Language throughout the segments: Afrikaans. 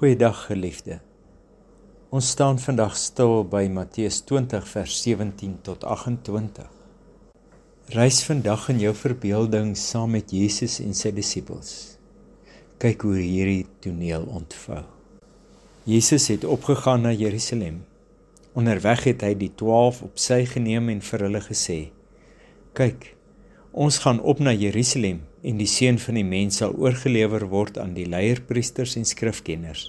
Goeiedag geliefde. Ons staan vandag stil by Matteus 20 vers 17 tot 28. Reis vandag in jou verbeelding saam met Jesus en sy disippels. Kyk hoe hierdie toneel ontvou. Jesus het opgegaan na Jerusalem. Onderweg het hy die 12 op sy geneem en vir hulle gesê: "Kyk, ons gaan op na Jerusalem en die seun van die mens sal oorgelewer word aan die leierpriesters en skrifkenners.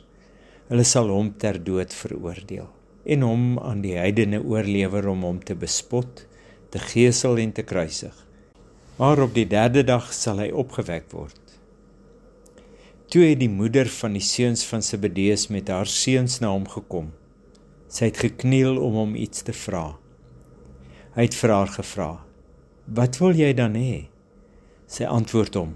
Hulle sal hom ter dood veroordeel en hom aan die heidene oorlewer om hom te bespot, te gesel en te kruisig. Maar op die derde dag sal hy opgewek word. Toe het die moeder van die seuns van Zebedeus met haar seuns na hom gekom. Sy het gekniel om hom iets te vra. Hy het vir haar gevra: "Wat wil jy dan hê?" Sy antwoord hom: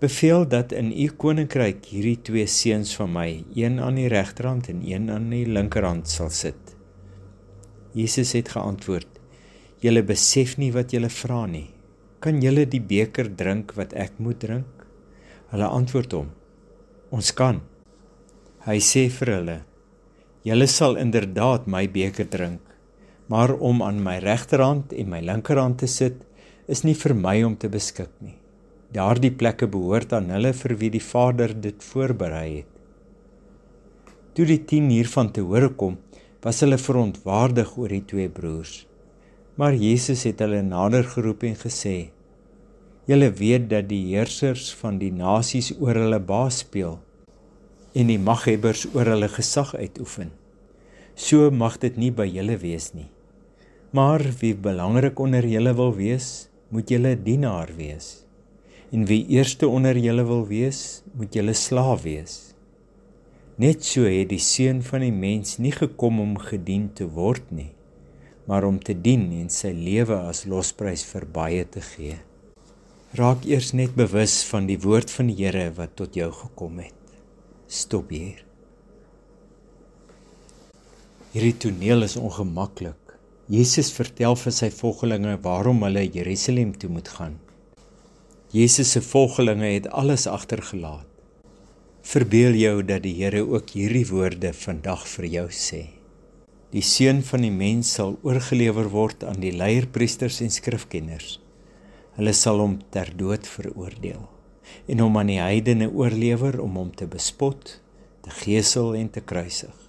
Beveel dat in u koninkryk hierdie twee seuns van my, een aan die regterhand en een aan die linkerhand sal sit. Jesus het geantwoord: Julle besef nie wat julle vra nie. Kan julle die beker drink wat ek moet drink? Hulle antwoord hom: Ons kan. Hy sê vir hulle: Julle sal inderdaad my beker drink, maar om aan my regterhand en my linkerhand te sit, is nie vir my om te beskik nie. Daardie plekke behoort aan hulle vir wie die Vader dit voorberei het. Toe die 10 hiervan te hore kom, was hulle verontwaardig oor die twee broers. Maar Jesus het hulle nader geroep en gesê: "Julle weet dat die heersers van die nasies oor hulle baas speel en die maghebbers oor hulle gesag uitoefen. So mag dit nie by julle wees nie. Maar wie belangrik onder julle wil wees, moet julle dienaar wees. En wie eerste onder julle wil wees, moet julle slaaf wees. Net so het die seun van die mens nie gekom om gedien te word nie, maar om te dien en sy lewe as losprys vir baie te gee. Raak eers net bewus van die woord van die Here wat tot jou gekom het. Stop hier. Hierdie toneel is ongemaklik. Jesus vertel vir sy volgelinge waarom hulle Jerusalem toe moet gaan. Jesus se volgelinge het alles agtergelaat. Verbeel jou dat die Here ook hierdie woorde vandag vir jou sê. Die seun van die mens sal oorgelewer word aan die leierpriesters en skrifkenners. Hulle sal hom ter dood veroordeel en hom aan die heidene oorlewer om hom te bespot, te gesel en te kruisig.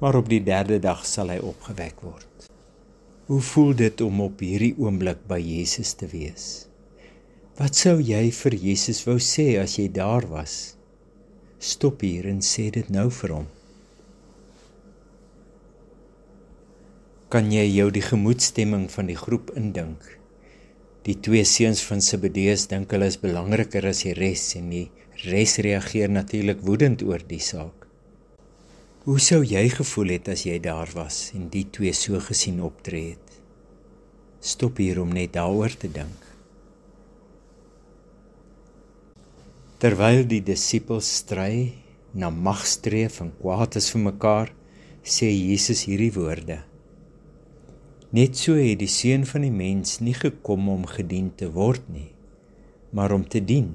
Maar op die derde dag sal hy opgewek word. Hoe voel dit om op hierdie oomblik by Jesus te wees? Wat sou jy vir Jesus wou sê as jy daar was? Stop hier en sê dit nou vir hom. Kan jy jou die gemoedstemming van die groep indink? Die twee seuns van Zebedeus dink hulle is belangriker as die res en die res reageer natuurlik woedend oor die saak. Hoe sou jy gevoel het as jy daar was en die twee so gesien optree het? Stop hier om net daaroor te dink. Terwyl die disippels stry na magstreef en kwaad is vir mekaar, sê Jesus hierdie woorde. Net so het die seun van die mens nie gekom om gedien te word nie, maar om te dien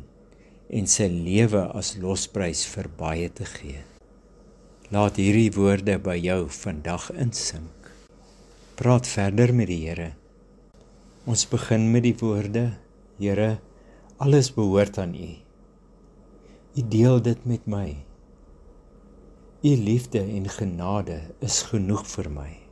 en sy lewe as losprys vir baie te gee. Laat hierdie woorde by jou vandag insink. Praat verder met die Here. Ons begin met die woorde: Here, alles behoort aan U. U deel dit met my. U liefde en genade is genoeg vir my.